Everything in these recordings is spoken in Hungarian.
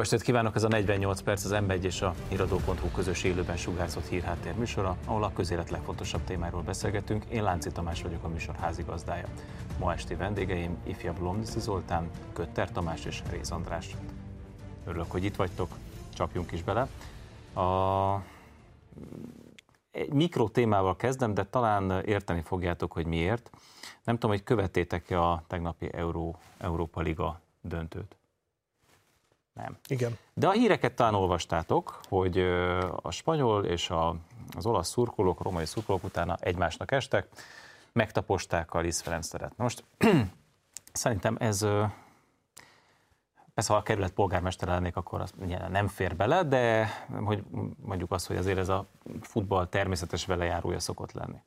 Jó estét kívánok, ez a 48 perc az m és a Híradó.hu közös élőben sugárzott hírháttér műsora, ahol a közélet legfontosabb témáról beszélgetünk. Én Lánci Tamás vagyok a műsor házigazdája. Ma esti vendégeim ifjabb Lomniszi Zoltán, Kötter Tamás és Réz András. Örülök, hogy itt vagytok, csapjunk is bele. A... Egy mikro témával kezdem, de talán érteni fogjátok, hogy miért. Nem tudom, hogy követétek-e a tegnapi Euró, Európa Liga döntőt. Nem. Igen. De a híreket talán olvastátok, hogy a spanyol és a, az olasz szurkolók, a romai szurkolók utána egymásnak estek, megtaposták a Liz Ferenc teret. Most szerintem ez, persze ha a kerület polgármester lennék, akkor az nem fér bele, de hogy mondjuk azt, hogy azért ez a futball természetes velejárója szokott lenni.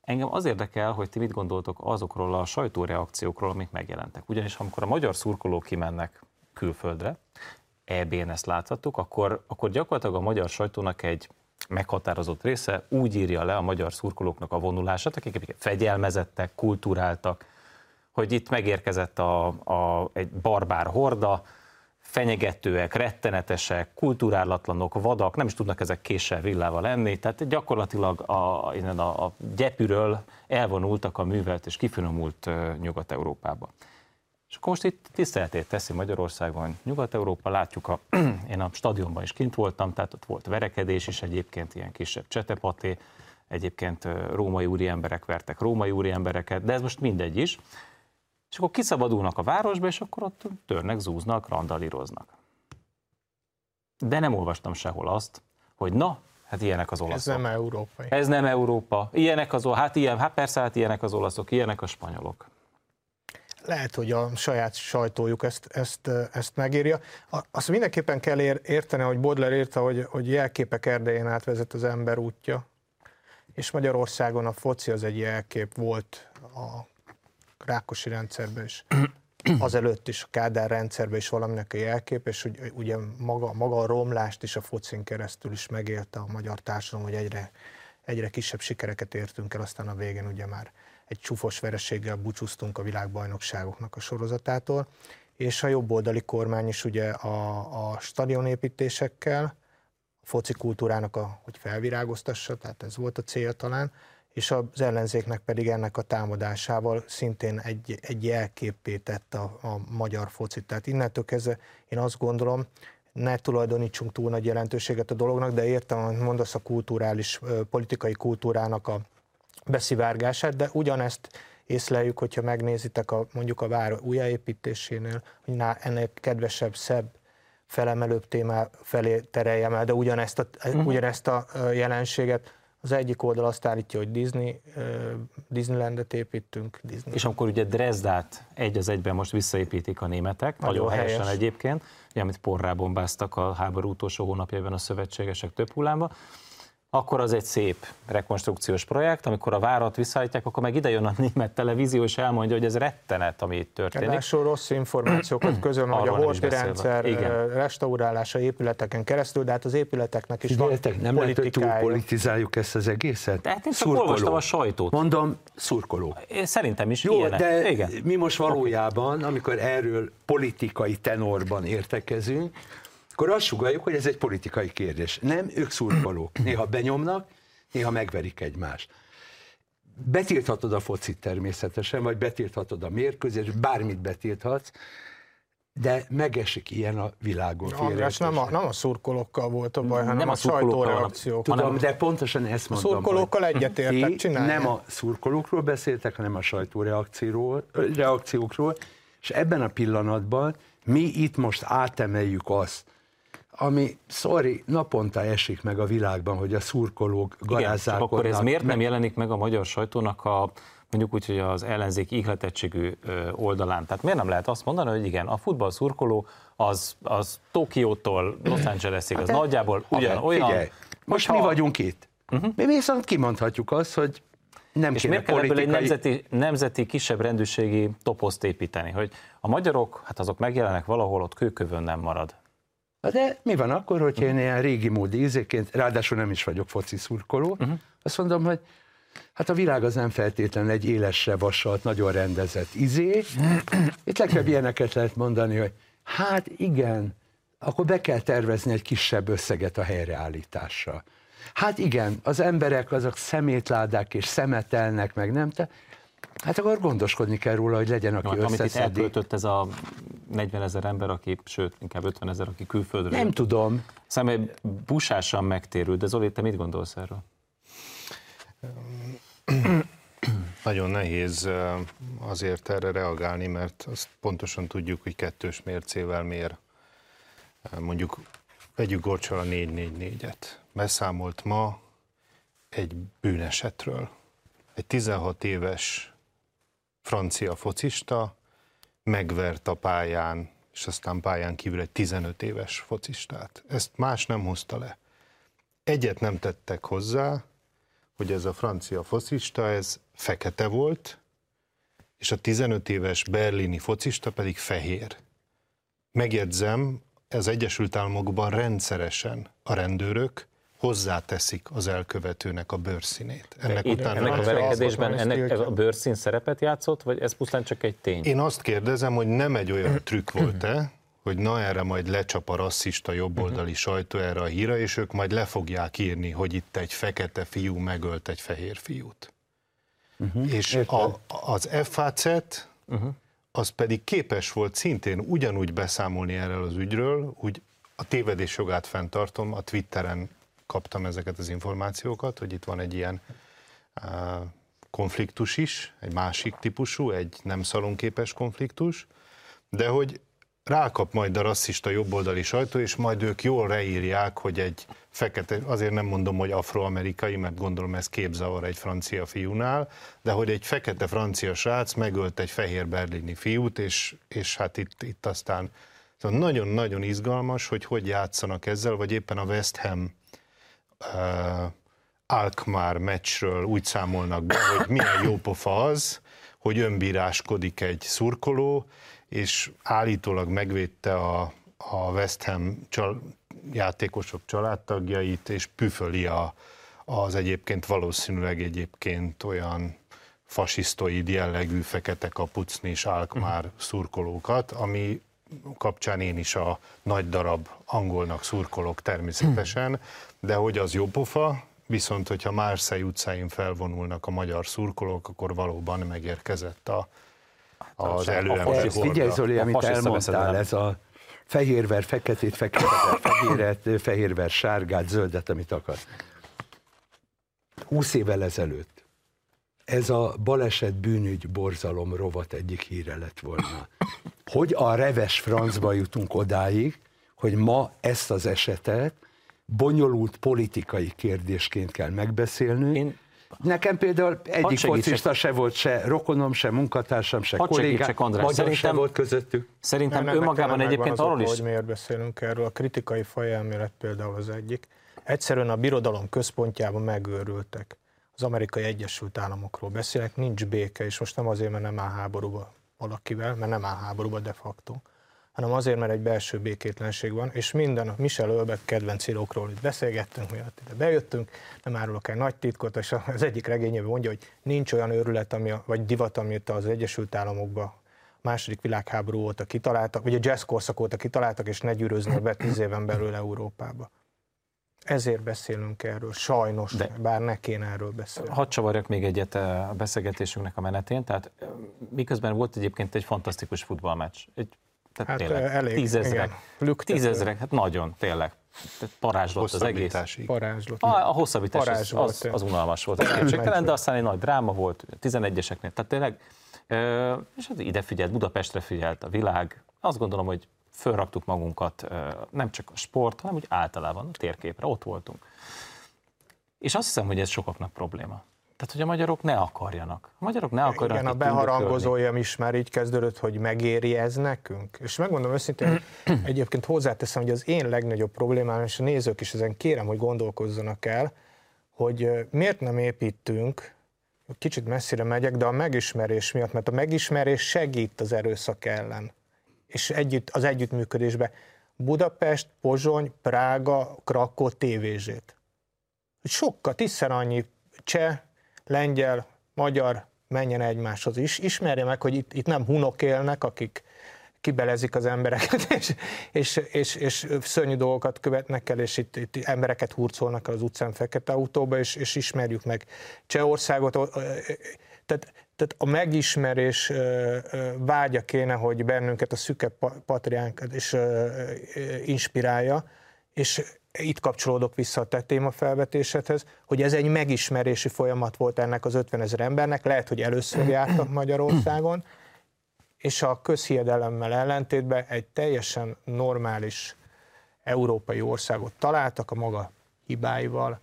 Engem az érdekel, hogy ti mit gondoltok azokról a sajtóreakciókról, amik megjelentek. Ugyanis amikor a magyar szurkolók kimennek külföldre, EB-n ezt láthattuk, akkor, akkor gyakorlatilag a magyar sajtónak egy meghatározott része úgy írja le a magyar szurkolóknak a vonulását, akik fegyelmezettek, kulturáltak, hogy itt megérkezett a, a, egy barbár horda, fenyegetőek, rettenetesek, kulturálatlanok, vadak, nem is tudnak ezek késsel, villával lenni, tehát gyakorlatilag a, a, a gyepűről elvonultak a művelt és kifinomult Nyugat-Európába. És akkor most itt tiszteletét teszi Magyarországon, Nyugat-Európa, látjuk, a, én a stadionban is kint voltam, tehát ott volt verekedés is egyébként, ilyen kisebb csetepaté, egyébként római úri emberek vertek római úri embereket, de ez most mindegy is. És akkor kiszabadulnak a városba, és akkor ott törnek, zúznak, randalíroznak. De nem olvastam sehol azt, hogy na, hát ilyenek az olaszok. Ez nem európai. Ez nem Európa. Ilyenek az, hát ilyen, hát persze, hát ilyenek az olaszok, ilyenek a spanyolok lehet, hogy a saját sajtójuk ezt, ezt, ezt megírja. Azt mindenképpen kell érteni, hogy Baudelaire írta, hogy, hogy jelképek erdején átvezet az ember útja, és Magyarországon a foci az egy jelkép volt a Rákosi rendszerben is, azelőtt is a Kádár rendszerben is valaminek a jelkép, és ugye maga, maga a romlást is a focin keresztül is megélte a magyar társadalom, hogy egyre, egyre kisebb sikereket értünk el, aztán a végén ugye már egy csúfos vereséggel búcsúztunk a világbajnokságoknak a sorozatától, és a jobboldali kormány is ugye a, a stadionépítésekkel, a foci kultúrának, a, hogy felvirágoztassa, tehát ez volt a cél talán, és az ellenzéknek pedig ennek a támadásával szintén egy, egy jelképé tett a, a magyar focit. Tehát innentől kezdve én azt gondolom, ne tulajdonítsunk túl nagy jelentőséget a dolognak, de értem, hogy mondasz a kulturális, politikai kultúrának a beszivárgását, de ugyanezt észleljük, hogyha megnézitek a, mondjuk a vár újjáépítésénél, hogy ná, ennek kedvesebb, szebb, felemelőbb témá felé tereljem el, de ugyanezt a, uh-huh. ugyanezt a jelenséget az egyik oldal azt állítja, hogy Disney, Disneylandet építünk. Disney. És amikor ugye Dresdát egy az egyben most visszaépítik a németek, nagyon, nagyon helyesen helyes. egyébként, ugye, amit porrá bombáztak a háború utolsó hónapjában a szövetségesek több hullámba, akkor az egy szép rekonstrukciós projekt, amikor a várat visszaállítják, akkor meg ide jön a német televízió, és elmondja, hogy ez rettenet, ami itt történik. Ráadásul rossz információkat közöl, hogy a horti rendszer Igen. restaurálása épületeken keresztül, de hát az épületeknek is van nem lehet, hogy túl politizáljuk ezt az egészet? Tehát én csak olvastam a sajtót. Mondom, szurkoló. Én szerintem is Jó, ilyenek. de Igen. mi most valójában, amikor erről politikai tenorban értekezünk, akkor azt sugaljuk, hogy ez egy politikai kérdés. Nem, ők szurkolók. Néha benyomnak, néha megverik egymást. Betilthatod a focit természetesen, vagy betilthatod a mérkőzést, bármit betilthatsz, de megesik ilyen a világon. András, nem a, nem a szurkolókkal volt a baj, hanem nem a, a sajtóreakciók. Tudom, hanem de pontosan ezt mondtam. A szurkolókkal egyetértek, csinálni. Nem a szurkolókról beszéltek, hanem a sajtóreakciókról, és ebben a pillanatban mi itt most átemeljük azt, ami, sorry, naponta esik meg a világban, hogy a szurkolók garázzák. akkor ez miért nem jelenik meg a magyar sajtónak a mondjuk úgy, hogy az ellenzék ihletettségű oldalán. Tehát miért nem lehet azt mondani, hogy igen, a futball szurkoló az, az Tokiótól Los Angelesig, az hát nagyjából ugyan olyan. Figyelj, most ha... mi vagyunk itt. Uh-huh. Mi viszont kimondhatjuk azt, hogy nem És miért kell politikai... ebből egy nemzeti, nemzeti kisebb rendőrségi toposzt építeni, hogy a magyarok, hát azok megjelennek valahol, ott kőkövön nem marad. De mi van akkor, hogyha én ilyen régi módi ízéként, ráadásul nem is vagyok foci szurkoló, uh-huh. azt mondom, hogy hát a világ az nem feltétlenül egy élesre vasalt, nagyon rendezett izé. Itt legfeljebb ilyeneket lehet mondani, hogy hát igen, akkor be kell tervezni egy kisebb összeget a helyreállításra. Hát igen, az emberek azok szemétládák és szemetelnek, meg nem te. Hát akkor gondoskodni kell róla, hogy legyen, aki no, Amit itt elköltött ez a 40 ezer ember, aki, sőt, inkább 50 ezer, aki külföldről. Nem tudom. Személy busásan megtérült, de Zoli, te mit gondolsz erről? Nagyon nehéz eh, azért erre reagálni, mert azt pontosan tudjuk, hogy kettős mércével mér. Mondjuk vegyük Gorcsal a 444-et. Beszámolt ma egy bűnesetről. Egy 16 éves francia focista megvert a pályán, és aztán pályán kívül egy 15 éves focistát. Ezt más nem hozta le. Egyet nem tettek hozzá, hogy ez a francia focista, ez fekete volt, és a 15 éves berlini focista pedig fehér. Megjegyzem, az Egyesült Államokban rendszeresen a rendőrök hozzáteszik az elkövetőnek a bőrszínét. Ennek, Itt, ennek a verekedésben ennek a bőrszín szerepet játszott, vagy ez pusztán csak egy tény? Én azt kérdezem, hogy nem egy olyan trükk volt-e, hogy na erre majd lecsap a rasszista jobboldali uh-huh. sajtó erre a híra, és ők majd le fogják írni, hogy itt egy fekete fiú megölt egy fehér fiút. Uh-huh. És a, az FHC uh-huh. az pedig képes volt szintén ugyanúgy beszámolni erről az ügyről, úgy a tévedés jogát fenntartom, a Twitteren kaptam ezeket az információkat, hogy itt van egy ilyen konfliktus is, egy másik típusú, egy nem szalonképes konfliktus, de hogy rákap majd a rasszista jobboldali sajtó, és majd ők jól reírják, hogy egy fekete, azért nem mondom, hogy afroamerikai, mert gondolom ez képzavar egy francia fiúnál, de hogy egy fekete francia srác megölt egy fehér berlini fiút, és, és hát itt, itt aztán szóval nagyon-nagyon izgalmas, hogy hogy játszanak ezzel, vagy éppen a West Ham Alkmaar meccsről úgy számolnak be, hogy milyen jó pofa az, hogy önbíráskodik egy szurkoló, és állítólag megvédte a, a West Ham csal, játékosok családtagjait, és püföli a, az egyébként valószínűleg egyébként olyan fasisztoid jellegű fekete kapucni és Alkmaar szurkolókat, ami kapcsán én is a nagy darab angolnak szurkolok természetesen, de hogy az jó pofa, viszont hogyha Marseille utcáin felvonulnak a magyar szurkolók, akkor valóban megérkezett a, az előember Figyelj Zoli, amit elmondtál, ez a fehérver feketét, feketét, fehéret, fehérver sárgát, zöldet, amit akar. 20 évvel ezelőtt ez a baleset bűnügy borzalom rovat egyik híre lett volna. Hogy a reves francba jutunk odáig, hogy ma ezt az esetet bonyolult politikai kérdésként kell megbeszélnünk, Én Nekem például egyik focista se volt, se rokonom, se munkatársam, se Hadd kollégám, magyar szerintem, se volt közöttük. Szerintem nem, önmagában egyébként arról is... hogy miért beszélünk erről, a kritikai fajelmélet például az egyik. Egyszerűen a birodalom központjában megőrültek. Az amerikai Egyesült Államokról beszélek, nincs béke, és most nem azért, mert nem áll háborúba valakivel, mert nem áll háborúba de facto, hanem azért, mert egy belső békétlenség van, és minden a Michel Ölbeck kedvenc írókról itt beszélgettünk, miatt ide bejöttünk, nem árulok el nagy titkot, és az egyik regényében mondja, hogy nincs olyan őrület, ami, vagy divat, amit az Egyesült Államokban második világháború óta kitaláltak, vagy a jazz korszak óta kitaláltak, és ne gyűröznek be tíz éven belül Európába. Ezért beszélünk erről, sajnos, De bár ne kéne erről beszélni. Hadd csavarjak még egyet a beszélgetésünknek a menetén, tehát miközben volt egyébként egy fantasztikus futballmeccs, egy tehát hát tényleg, elég, tízezrek, tízezrek, hát nagyon, tényleg. Tehát parázslott az egész. Parázslott. A, a hosszabbítás az, az, az unalmas volt. de aztán egy nagy dráma volt, 11-eseknél. Tehát tényleg, és hát ide figyelt, Budapestre figyelt a világ. Azt gondolom, hogy fölraktuk magunkat nem csak a sport, hanem úgy általában a térképre, ott voltunk. És azt hiszem, hogy ez sokaknak probléma. Tehát, hogy a magyarok ne akarjanak. A magyarok ne akarjanak. Igen, a beharangozójam is már így kezdődött, hogy megéri ez nekünk. És megmondom őszintén, egyébként hozzáteszem, hogy az én legnagyobb problémám, és a nézők is ezen kérem, hogy gondolkozzanak el, hogy miért nem építünk, kicsit messzire megyek, de a megismerés miatt, mert a megismerés segít az erőszak ellen, és együtt, az együttműködésbe. Budapest, Pozsony, Prága, Krakó, tévézsét. Sokkal, tízszer annyi cseh, lengyel, magyar menjen egymáshoz is, ismerje meg, hogy itt, itt nem hunok élnek, akik kibelezik az embereket, és, és, és, és szörnyű dolgokat követnek el, és itt, itt embereket hurcolnak az utcán fekete autóba, és, és ismerjük meg Csehországot. Tehát, tehát a megismerés vágya kéne, hogy bennünket a szüke patriánkat is inspirálja, és itt kapcsolódok vissza a te témafelvetésedhez, hogy ez egy megismerési folyamat volt ennek az 50 ezer embernek, lehet, hogy először jártak Magyarországon, és a közhiedelemmel ellentétben egy teljesen normális európai országot találtak a maga hibáival,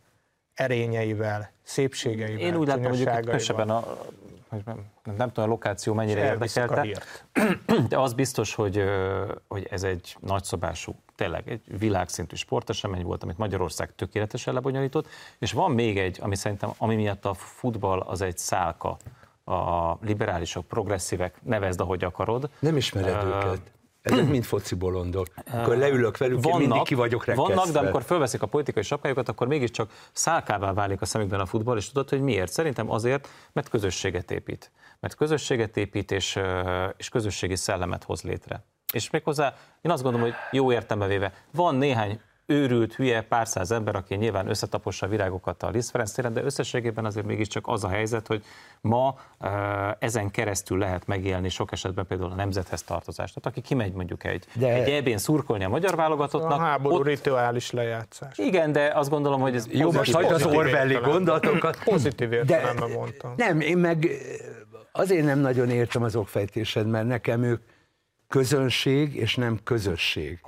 erényeivel, szépségeivel, Én úgy látom, hogy őket a, hogy nem, nem tudom, a lokáció mennyire érdekelte, de az biztos, hogy, hogy ez egy nagyszabású, tényleg egy világszintű sportesemény volt, amit Magyarország tökéletesen lebonyolított, és van még egy, ami szerintem, ami miatt a futball az egy szálka a liberálisok, progresszívek, nevezd, ahogy akarod. Nem ismered uh, őket. Ezek mind foci bolondok. Akkor leülök velük, vannak, én mindig ki vagyok rekesztve. Vannak, de amikor fölveszik a politikai sapkájukat, akkor mégiscsak szálkává válik a szemükben a futball, és tudod, hogy miért? Szerintem azért, mert közösséget épít. Mert közösséget épít, és, és közösségi szellemet hoz létre. És méghozzá én azt gondolom, hogy jó értelme véve, van néhány őrült, hülye, pár száz ember, aki nyilván összetapossa a virágokat a Liszt Ferenc téren, de összességében azért mégiscsak az a helyzet, hogy ma ezen keresztül lehet megélni sok esetben például a nemzethez tartozást. Tehát aki kimegy mondjuk egy, de... egy ebén szurkolni a magyar válogatottnak. A háború ott... rituális lejátszás. Igen, de azt gondolom, hogy ez Jó, most hagyd az Orwelli gondolatokat. Pozitív értelemben mondtam. Nem, én meg azért nem nagyon értem az okfejtésed, mert nekem ők közönség és nem közösség.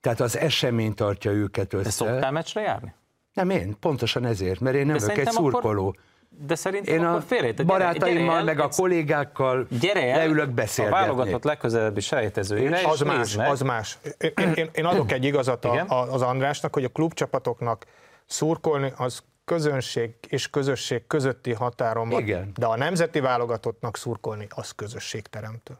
Tehát az esemény tartja őket össze. De szoktál meccsre járni? Nem én, pontosan ezért, mert én nem vagyok egy szurkoló. Akkor, de szerintem én a félre, barátaimmal, gyere el, meg a kollégákkal gyere el, leülök beszélgetni. A válogatott legközelebbi selejtezőjére, az más, meg. az más. Én, én, én adok egy igazat a, az Andrásnak, hogy a klubcsapatoknak szurkolni az közönség és közösség közötti határon van, Igen. de a nemzeti válogatottnak szurkolni az közösségteremtő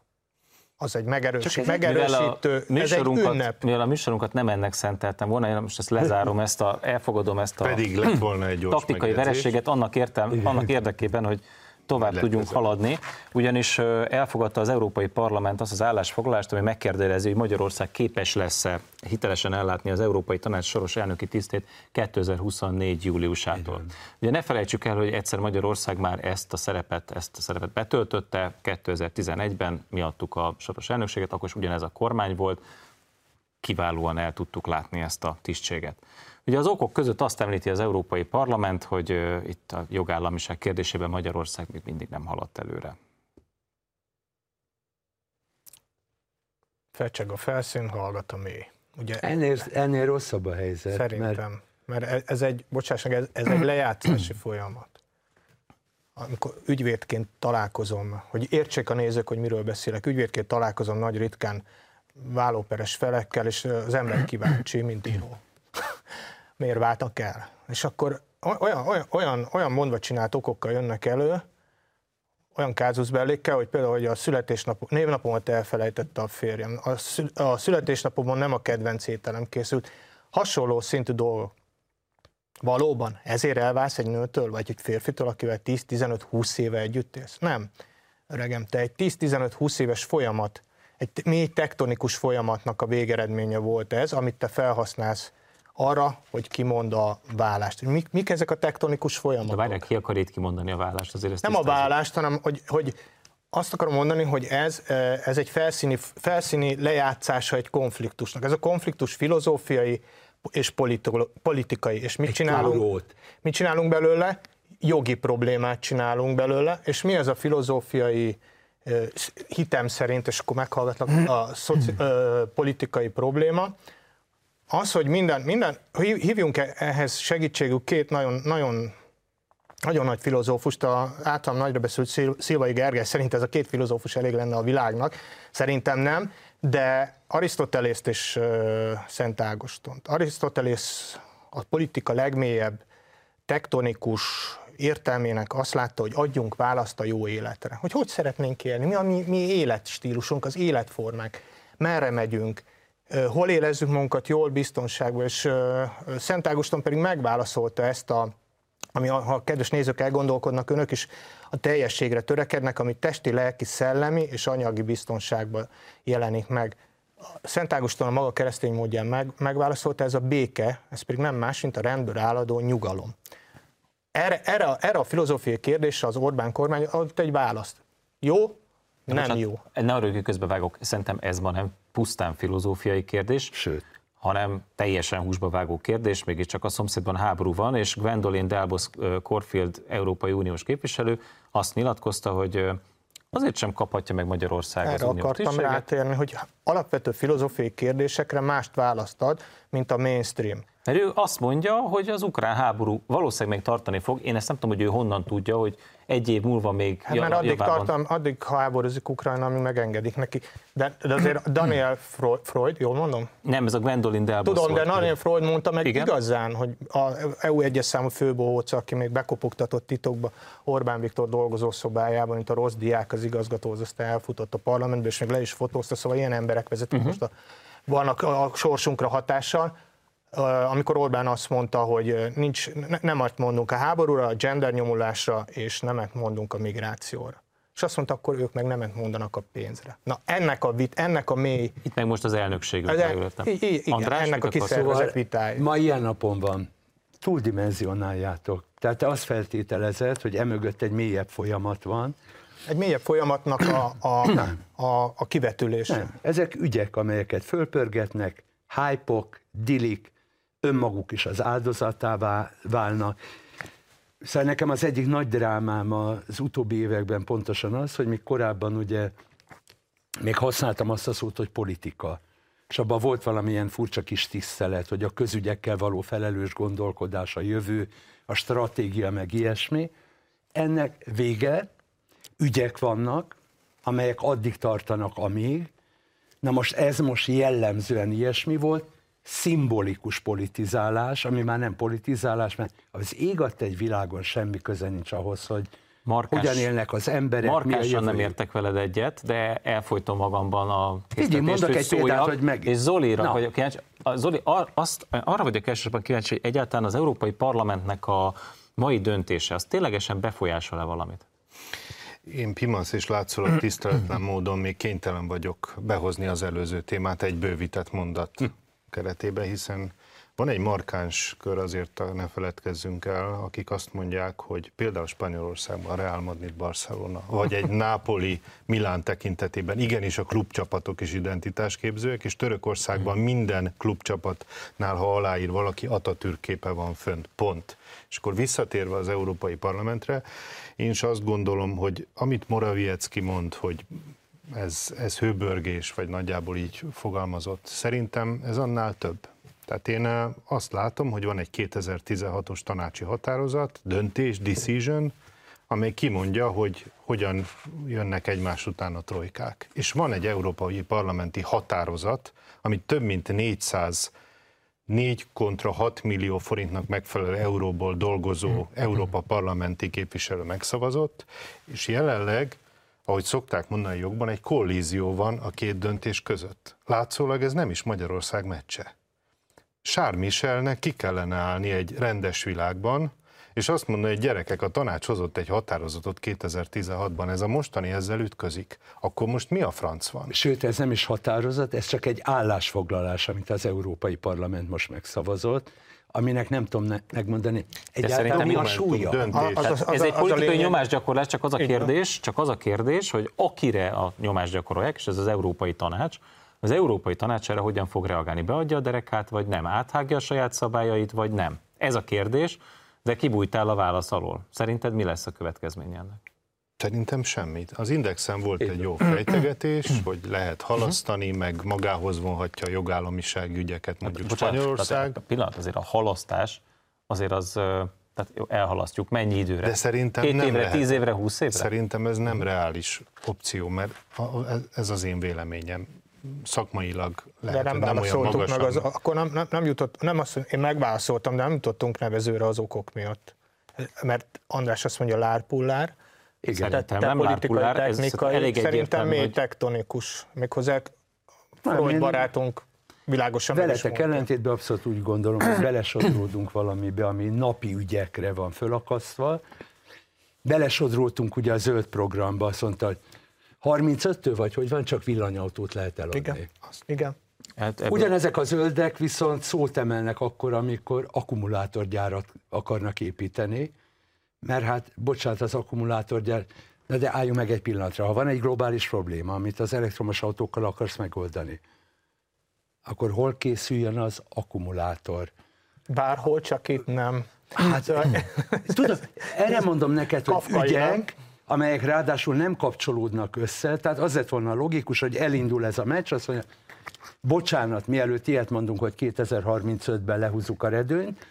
az egy megerősít, megerősítő, ez egy ünnep. Mivel a műsorunkat nem ennek szenteltem volna, én most ezt lezárom, ezt a, elfogadom ezt a Pedig lett volna egy gyors taktikai vereséget annak, értem, annak érdekében, hogy tovább Lett tudjunk haladni, ugyanis elfogadta az Európai Parlament azt az állásfoglalást, ami megkérdezi, hogy Magyarország képes lesz-e hitelesen ellátni az Európai Tanács soros elnöki tisztét 2024. júliusától. Igen. Ugye ne felejtsük el, hogy egyszer Magyarország már ezt a szerepet, ezt a szerepet betöltötte, 2011-ben mi adtuk a soros elnökséget, akkor is ugyanez a kormány volt, kiválóan el tudtuk látni ezt a tisztséget. Ugye az okok között azt említi az Európai Parlament, hogy itt a jogállamiság kérdésében Magyarország még mindig nem haladt előre. Fecseg a felszín, hallgat a mély. Ugye, ennél, ennél rosszabb a helyzet. Szerintem, mert, mert ez egy, bocsássak, ez, ez egy lejátszási folyamat. Amikor ügyvédként találkozom, hogy értsék a nézők, hogy miről beszélek, ügyvédként találkozom nagy ritkán vállóperes felekkel, és az ember kíváncsi, mint író miért váltak el. És akkor olyan, olyan, olyan, olyan mondva csinált okokkal jönnek elő, olyan kázuszbellékkel, hogy például, hogy a születésnap, névnapomat elfelejtette a férjem, a, szül, a születésnapomon nem a kedvenc ételem készült, hasonló szintű dolgok. Valóban ezért elválsz egy nőtől, vagy egy férfitől, akivel 10-15-20 éve együtt élsz? Nem. Öregem, te egy 10-15-20 éves folyamat, egy mély tektonikus folyamatnak a végeredménye volt ez, amit te felhasználsz arra, hogy kimond a vállást. Mik, mik ezek a tektonikus folyamatok? De várják, ki akar itt kimondani a vállást? Azért ezt Nem a vállást, hanem hogy, hogy azt akarom mondani, hogy ez, ez egy felszíni, felszíni lejátszása egy konfliktusnak. Ez a konfliktus filozófiai és politikai. És mit csinálunk, mit csinálunk belőle? Jogi problémát csinálunk belőle, és mi ez a filozófiai hitem szerint, és akkor meghallgatlak a szoci, ö, politikai probléma, az, hogy minden, minden hívjunk e- ehhez segítségük két nagyon, nagyon, nagyon nagy filozófust, a általam nagyra beszélt Szilvai Gergely szerint ez a két filozófus elég lenne a világnak, szerintem nem, de Arisztotelészt és Szent Ágostont. Arisztotelész a politika legmélyebb tektonikus értelmének azt látta, hogy adjunk választ a jó életre. Hogy hogy szeretnénk élni, mi a mi, mi életstílusunk, az életformák, merre megyünk, hol érezzük magunkat jól, biztonságban, és Szent Ágoston pedig megválaszolta ezt a ami ha a kedves nézők elgondolkodnak, önök is a teljességre törekednek, ami testi, lelki, szellemi és anyagi biztonságban jelenik meg. Szent Ágoston a maga keresztény módján meg, megválaszolta, ez a béke, ez pedig nem más, mint a rendből áladó nyugalom. Erre, erre, erre a filozófiai kérdésre az Orbán kormány adott egy választ. Jó, nem Bocsánat, jó. Ne arra, hogy közbevágok, szerintem ez van nem pusztán filozófiai kérdés, Sőt. hanem teljesen húsba vágó kérdés, mégiscsak a szomszédban háború van, és Gwendolyn Delbos Corfield, Európai Uniós képviselő azt nyilatkozta, hogy azért sem kaphatja meg Magyarország az Erre uniós akartam tisztséget. rátérni, hogy alapvető filozófiai kérdésekre mást választ ad, mint a mainstream. Mert ő azt mondja, hogy az ukrán háború valószínűleg még tartani fog. Én ezt nem tudom, hogy ő honnan tudja, hogy egy év múlva még Hát mert addig, javában- tartam, addig háborúzik Ukrajna, amíg megengedik neki. De, de azért Daniel Freud, Freud, jól mondom? Nem, ez a Gwendolyn Delbos Tudom, de. Daniel Freud mondta meg Igen? Igazán, hogy a EU egyes számú főbohóc, aki még bekopogtatott titokba Orbán Viktor dolgozó szobájában, mint a rossz diák az igazgatóhoz, aztán elfutott a parlamentbe, és még le is fotózta, szóval ilyen emberek vezetik uh-huh. most a, vannak a sorsunkra hatással. Amikor Orbán azt mondta, hogy nincs, ne, nem azt mondunk a háborúra, a gender nyomulásra, és nemet mondunk a migrációra. És azt mondta, akkor ők meg nemet mondanak a pénzre. Na ennek a, vit, ennek a mély Itt meg most az i- igen, András, ennek a kiszervezett vitája. Ma ilyen napon van. Túldimenzionáljátok. Tehát te azt feltételezed, hogy emögött egy mélyebb folyamat van. Egy mélyebb folyamatnak a, a, a, a kivetülése. Nem. Ezek ügyek, amelyeket fölpörgetnek, hypok, dilik, önmaguk is az áldozatává válnak. Szóval nekem az egyik nagy drámám az utóbbi években pontosan az, hogy még korábban ugye még használtam azt a szót, hogy politika. És abban volt valamilyen furcsa kis tisztelet, hogy a közügyekkel való felelős gondolkodás, a jövő, a stratégia, meg ilyesmi. Ennek vége, ügyek vannak, amelyek addig tartanak, amíg. Na most ez most jellemzően ilyesmi volt, szimbolikus politizálás, ami már nem politizálás, mert az ég egy világon semmi köze nincs ahhoz, hogy Markás- hogyan élnek az emberek, Markásan nem értek veled egyet, de elfolytom magamban a Figyelj, mondok egy példát, hogy meg- És Zolira Na. vagyok kíváncsi, a Zoli, ar, azt, arra vagyok elsősorban kíváncsi, hogy egyáltalán az Európai Parlamentnek a mai döntése, az ténylegesen befolyásol-e valamit? Én Pimasz és látszólag tiszteletlen módon még kénytelen vagyok behozni az előző témát egy bővített mondat keretében, hiszen van egy markáns kör, azért ne feledkezzünk el, akik azt mondják, hogy például Spanyolországban Real Madrid, Barcelona, vagy egy Nápoli, Milán tekintetében igenis a klubcsapatok is identitásképzőek, és Törökországban minden klubcsapatnál, ha aláír valaki, Atatürk képe van fönt, pont. És akkor visszatérve az Európai Parlamentre, én is azt gondolom, hogy amit Morawiecki mond, hogy ez, ez hőbörgés, vagy nagyjából így fogalmazott, szerintem ez annál több. Tehát én eh, azt látom, hogy van egy 2016-os tanácsi határozat, döntés, decision, amely kimondja, hogy hogyan jönnek egymás után a trojkák. És van egy európai parlamenti határozat, amit több mint 400 4 kontra 6 millió forintnak megfelelő euróból dolgozó Európa parlamenti képviselő megszavazott, és jelenleg, ahogy szokták mondani jogban, egy kollízió van a két döntés között. Látszólag ez nem is Magyarország meccse. Sár Michelnek ki kellene állni egy rendes világban, és azt mondani, hogy gyerekek, a tanács hozott egy határozatot 2016-ban, ez a mostani ezzel ütközik. Akkor most mi a franc van? Sőt, ez nem is határozat, ez csak egy állásfoglalás, amit az Európai Parlament most megszavazott, aminek nem tudom ne- megmondani egyáltalán szerintem mi a súlya. döntés. Az- az- Ez a- egy az politikai lényeg- nyomásgyakorlás, csak az a kérdés, csak az a kérdés, hogy akire a nyomást gyakorolják, és ez az Európai Tanács, az Európai Tanács erre hogyan fog reagálni? Beadja a derekát, vagy nem? Áthágja a saját szabályait, vagy nem? Ez a kérdés, de kibújtál a válasz alól. Szerinted mi lesz a következménye ennek? Szerintem semmit. Az Indexen volt egy jó fejtegetés, hogy lehet halasztani, meg magához vonhatja a jogállamiság ügyeket, mondjuk Spanyolország. tehát a pillanat, azért a halasztás, azért az, tehát elhalasztjuk, mennyi időre? De szerintem Két nem évre, lehet. tíz évre, húsz évre? Szerintem ez nem reális opció, mert ez- az én véleményem. Szakmailag lehet, De nem nem olyan válaszoltuk meg, az, akkor nem, nem, nem jutott, nem azt, én megválaszoltam, de nem jutottunk nevezőre az okok miatt. Mert András azt mondja lárpullár, Igen. te, Szerintem te nem politikai, lárpullár, ez technikai, elég szerintem mély hogy- tektonikus. Méghozzá Freud én- barátunk világosan Veletek ellentétben abszolút úgy gondolom, hogy belesodródunk valamibe, ami napi ügyekre van fölakasztva. Belesodródtunk ugye a zöld programba, azt mondta, hogy 35-től vagy, hogy van, csak villanyautót lehet eladni. Igen, igen. Hát ebből- Ugyanezek a zöldek viszont szót emelnek akkor, amikor akkumulátorgyárat akarnak építeni, mert hát, bocsánat, az akkumulátorgyár, de, de álljunk meg egy pillanatra. Ha van egy globális probléma, amit az elektromos autókkal akarsz megoldani, akkor hol készüljön az akkumulátor? Bárhol, csak itt nem. Hát, tudod, erre mondom neked, hogy ügyek, amelyek ráadásul nem kapcsolódnak össze, tehát az lett volna logikus, hogy elindul ez a meccs, azt mondja, bocsánat, mielőtt ilyet mondunk, hogy 2035-ben lehúzzuk a redőnyt,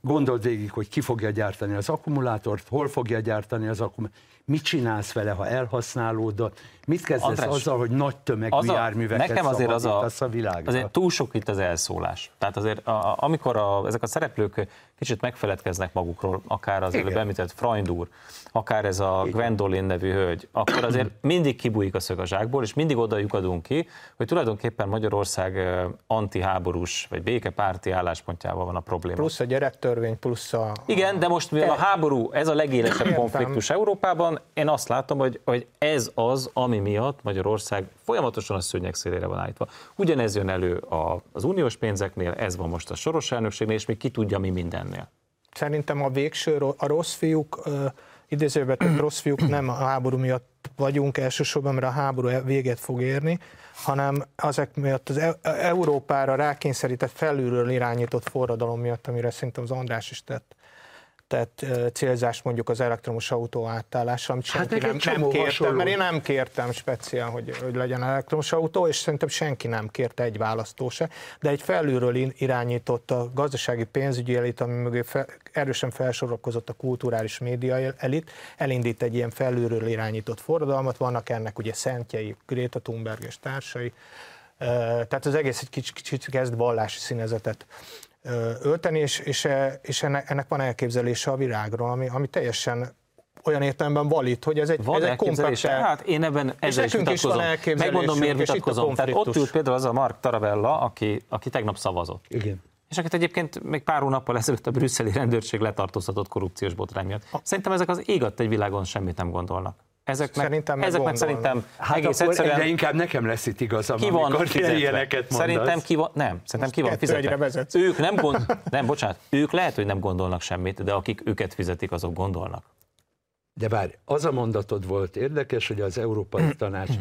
gondold végig, hogy ki fogja gyártani az akkumulátort, hol fogja gyártani az akkumulátort, mit csinálsz vele, ha elhasználódott, mit kezdesz András, azzal, hogy nagy tömegű az a, járműveket nekem azért az a, a világra. azért túl sok itt az elszólás. Tehát azért, a, a- amikor a, ezek a szereplők kicsit megfeledkeznek magukról, akár az Igen. előbb említett Freund úr, akár ez a Gwendolyn nevű hölgy, akkor azért mindig kibújik a szög a zsákból, és mindig oda lyukadunk ki, hogy tulajdonképpen Magyarország antiháborús vagy békepárti álláspontjával van a probléma. Plusz a gyerektörvény, plusz a... Igen, de most mivel a háború, ez a legélesebb konfliktus Európában, én azt látom, hogy, hogy ez az, ami miatt Magyarország folyamatosan a szőnyeg szélére van állítva. Ugyanez jön elő az uniós pénzeknél, ez van most a soros elnökségnél, és még ki tudja mi mindennél. Szerintem a végső, a rossz fiúk, idézőben tett rossz fiúk nem a háború miatt vagyunk elsősorban, mert a háború e- véget fog érni, hanem azek miatt az E- Európára rákényszerített felülről irányított forradalom miatt, amire szerintem az András is tett tett ö, célzást mondjuk az elektromos autó átállásra, amit Hát senki meg nem, nem kértem, hasonló. mert én nem kértem speciál, hogy, hogy legyen elektromos autó, és szerintem senki nem kérte egy választó se, de egy felülről irányított a gazdasági pénzügyi elit, ami mögé fel, erősen felsorakozott a kulturális média elit, elindít egy ilyen felülről irányított forradalmat, vannak ennek ugye szentjei, Greta Thunberg és társai, tehát az egész egy kicsit, kicsit kezd vallási színezetet ölteni, és, és, e- és ennek, ennek van elképzelése a világról, ami, ami teljesen olyan értelemben valid, hogy ez egy, Van ez egy elképzelése? kompakt- Hát én ebben ezzel is nekünk is van vitatkozom. elképzelésünk, Megmondom, miért és vitatkozom. Tehát ott ült például az a Mark Taravella, aki, aki tegnap szavazott. Igen. És akit egyébként még pár hónappal ezelőtt a brüsszeli rendőrség letartóztatott korrupciós botrány miatt. Szerintem ezek az ég adta egy világon semmit nem gondolnak. Ezeknek, Szerintem meg ezeknek szerintem Hát egész akkor egyszerűen egyre inkább nekem lesz itt igazam, ki van amikor fizetve. ilyeneket mondasz. Szerintem ki van, nem, szerintem ki van fizetve. Ők nem gond, nem, bocsánat, ők lehet, hogy nem gondolnak semmit, de akik őket fizetik, azok gondolnak. De várj, az a mondatod volt érdekes, hogy az Európai Tanács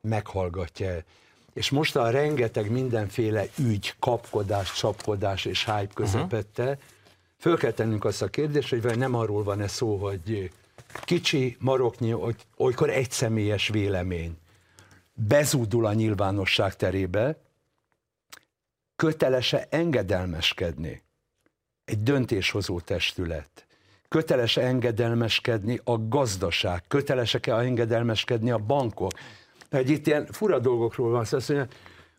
meghallgatja el. És most a rengeteg mindenféle ügy, kapkodás, csapkodás és hype közepette, föl kell tennünk azt a kérdést, hogy vajon nem arról van-e szó, hogy kicsi, maroknyi, olykor egyszemélyes vélemény. Bezúdul a nyilvánosság terébe, kötelese engedelmeskedni. Egy döntéshozó testület, köteles engedelmeskedni a gazdaság, kötelesek-e engedelmeskedni a bankok. Egy itt ilyen fura dolgokról van szó, azt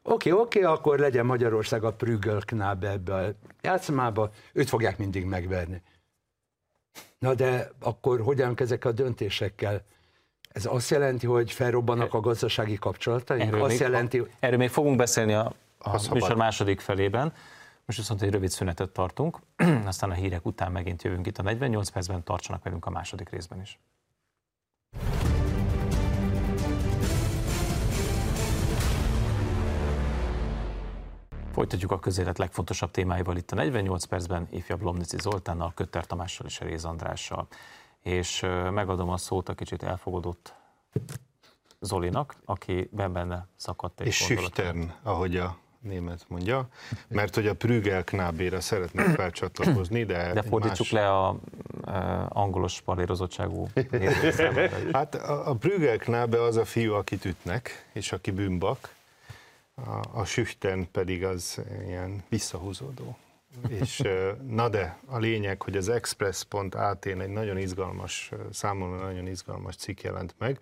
oké, oké, akkor legyen Magyarország a Prügölknábe ebbe a játszmába, őt fogják mindig megverni. Na de akkor hogyan ezek a döntésekkel? Ez azt jelenti, hogy felrobbanak a gazdasági kapcsolataink? Erről Azt még, jelenti, hogy erről még fogunk beszélni a, a műsor második felében. Most viszont egy rövid szünetet tartunk, aztán a hírek után megint jövünk itt a 48 percben, tartsanak velünk a második részben is. Folytatjuk a közélet legfontosabb témáival itt a 48 percben, ifjabb Lomnici Zoltánnal, Kötter Tamással és Réz Andrással. És megadom a szót a kicsit elfogadott Zolinak, aki benne szakadt egy És schüchtern, ahogy a német mondja, mert hogy a Prügelknábéra szeretnék felcsatlakozni, de, De fordítsuk más- le a e, angolos palérozottságú. Hát a, a Prügelknábe az a fiú, akit ütnek, és aki bűnbak, a, a Schüchtern pedig az ilyen visszahúzódó. És na de, a lényeg, hogy az Express.at-n egy nagyon izgalmas, számomra nagyon izgalmas cikk jelent meg.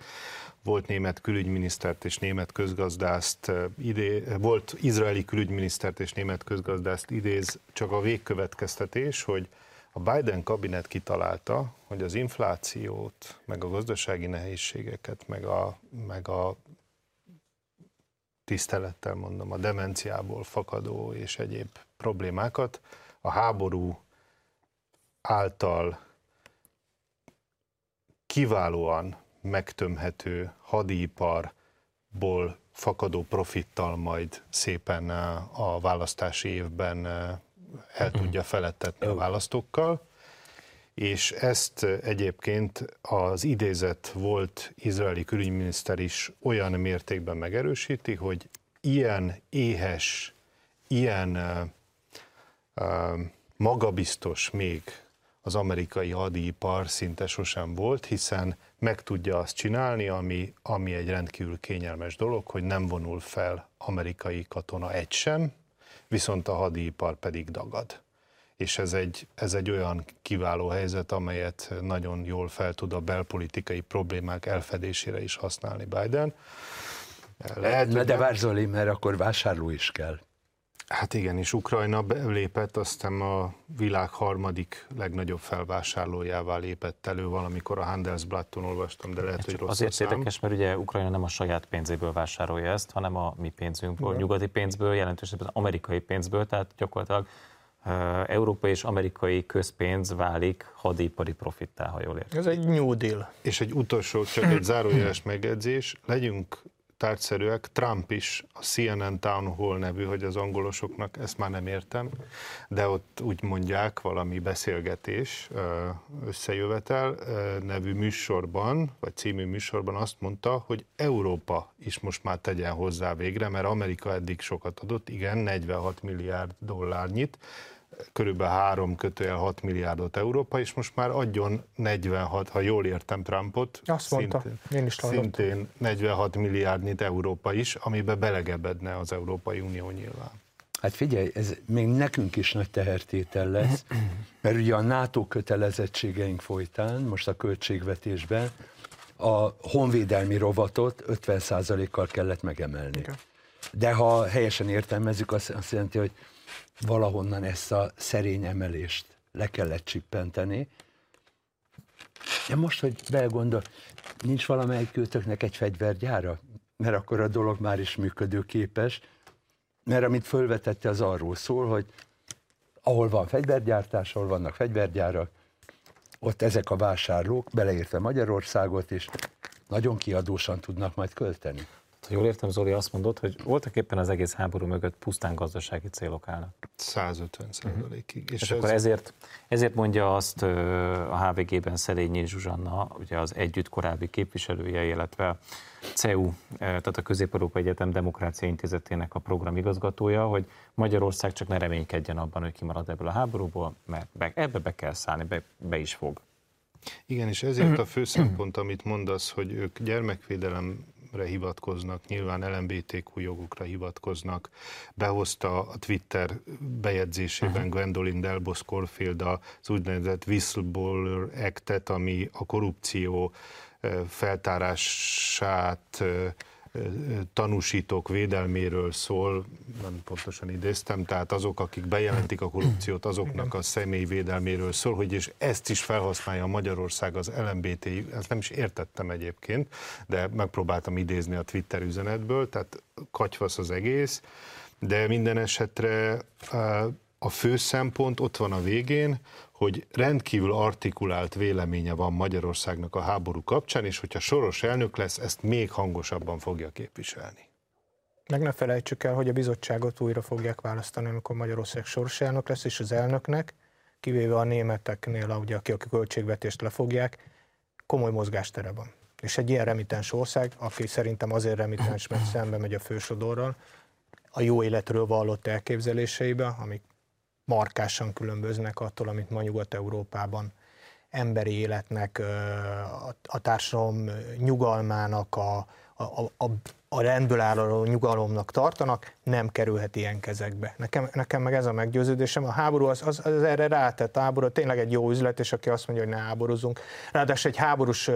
Volt német külügyminisztert és német közgazdászt, ö, idé, volt izraeli külügyminisztert és német közgazdászt idéz, csak a végkövetkeztetés, hogy a Biden kabinet kitalálta, hogy az inflációt, meg a gazdasági nehézségeket, meg a, meg a tisztelettel mondom, a demenciából fakadó és egyéb problémákat. A háború által kiválóan megtömhető hadiiparból fakadó profittal majd szépen a választási évben el tudja felettetni a választókkal és ezt egyébként az idézet volt izraeli külügyminiszter is olyan mértékben megerősíti, hogy ilyen éhes, ilyen uh, magabiztos még az amerikai hadipar szinte sosem volt, hiszen meg tudja azt csinálni, ami, ami egy rendkívül kényelmes dolog, hogy nem vonul fel amerikai katona egy sem, viszont a hadipar pedig dagad és ez egy, ez egy olyan kiváló helyzet, amelyet nagyon jól fel tud a belpolitikai problémák elfedésére is használni Biden. Lehet, Na de várj Zoli, mert akkor vásárló is kell. Hát igen, és Ukrajna lépett, aztán a világ harmadik legnagyobb felvásárlójává lépett elő, valamikor a Handelsblatton olvastam, de lehet, hát hogy rossz Azért érdekes, mert ugye Ukrajna nem a saját pénzéből vásárolja ezt, hanem a mi pénzünkből, ja. nyugati pénzből, jelentősebben az amerikai pénzből, tehát gyakorlatilag európai és amerikai közpénz válik hadipari profittá, ha jól értem. Ez egy New Deal. És egy utolsó, csak egy zárójeles megjegyzés, legyünk tárgyszerűek, Trump is a CNN Town Hall nevű, hogy az angolosoknak, ezt már nem értem, de ott úgy mondják, valami beszélgetés, összejövetel nevű műsorban, vagy című műsorban azt mondta, hogy Európa is most már tegyen hozzá végre, mert Amerika eddig sokat adott, igen, 46 milliárd dollárnyit, körülbelül 3 kötőjel 6 milliárdot Európa, és most már adjon 46, ha jól értem Trumpot, Azt mondta, szintén, én is szintén 46 milliárdnyit Európa is, amiben belegebedne az Európai Unió nyilván. Hát figyelj, ez még nekünk is nagy tehertétel lesz, mert ugye a NATO kötelezettségeink folytán, most a költségvetésben, a honvédelmi rovatot 50%-kal kellett megemelni. De ha helyesen értelmezzük, azt, azt jelenti, hogy valahonnan ezt a szerény emelést le kellett csippenteni. De most, hogy belgondol, nincs valamelyik kötöknek egy fegyvergyára? Mert akkor a dolog már is működőképes. Mert amit fölvetette, az arról szól, hogy ahol van fegyvergyártás, ahol vannak fegyvergyárak, ott ezek a vásárlók, beleértve Magyarországot is, nagyon kiadósan tudnak majd költeni. Ha jól értem, Zoli azt mondott, hogy voltak éppen az egész háború mögött pusztán gazdasági célok állnak. 150 százalékig. És, és ez... akkor ezért, ezért mondja azt a HVG-ben Szelényi Zsuzsanna, ugye az együtt korábbi képviselője, illetve CEU, tehát a Közép-Európa Egyetem Demokrácia Intézetének a programigazgatója, hogy Magyarország csak ne reménykedjen abban, hogy kimarad ebből a háborúból, mert be, ebbe be kell szállni, be, be is fog. Igen, és ezért a fő szempont, amit mondasz, hogy ők gyermekvédelem hivatkoznak, nyilván LMBTQ jogokra hivatkoznak. Behozta a Twitter bejegyzésében uh-huh. Gwendolyn Delbos Corfield az úgynevezett Whistleblower Act-et, ami a korrupció feltárását tanúsítók védelméről szól, nem pontosan idéztem, tehát azok, akik bejelentik a korrupciót, azoknak a személy védelméről szól, hogy és ezt is felhasználja Magyarország az LMBT, ezt nem is értettem egyébként, de megpróbáltam idézni a Twitter üzenetből, tehát katyvasz az egész, de minden esetre a fő szempont ott van a végén, hogy rendkívül artikulált véleménye van Magyarországnak a háború kapcsán, és hogyha soros elnök lesz, ezt még hangosabban fogja képviselni. Meg ne felejtsük el, hogy a bizottságot újra fogják választani, amikor Magyarország soros elnök lesz, és az elnöknek, kivéve a németeknél, ugye, akik a költségvetést lefogják, komoly mozgástere van. És egy ilyen remitens ország, aki szerintem azért remitens, mert szembe megy a fősodorral, a jó életről vallott elképzeléseibe, amik markásan különböznek attól, amit ma Nyugat-Európában emberi életnek, a társadalom nyugalmának, a, a, a, a rendből álló nyugalomnak tartanak, nem kerülhet ilyen kezekbe. Nekem, nekem meg ez a meggyőződésem. A háború az, az, az erre rátett. A háború tényleg egy jó üzlet, és aki azt mondja, hogy ne háborúzunk. Ráadásul egy háborús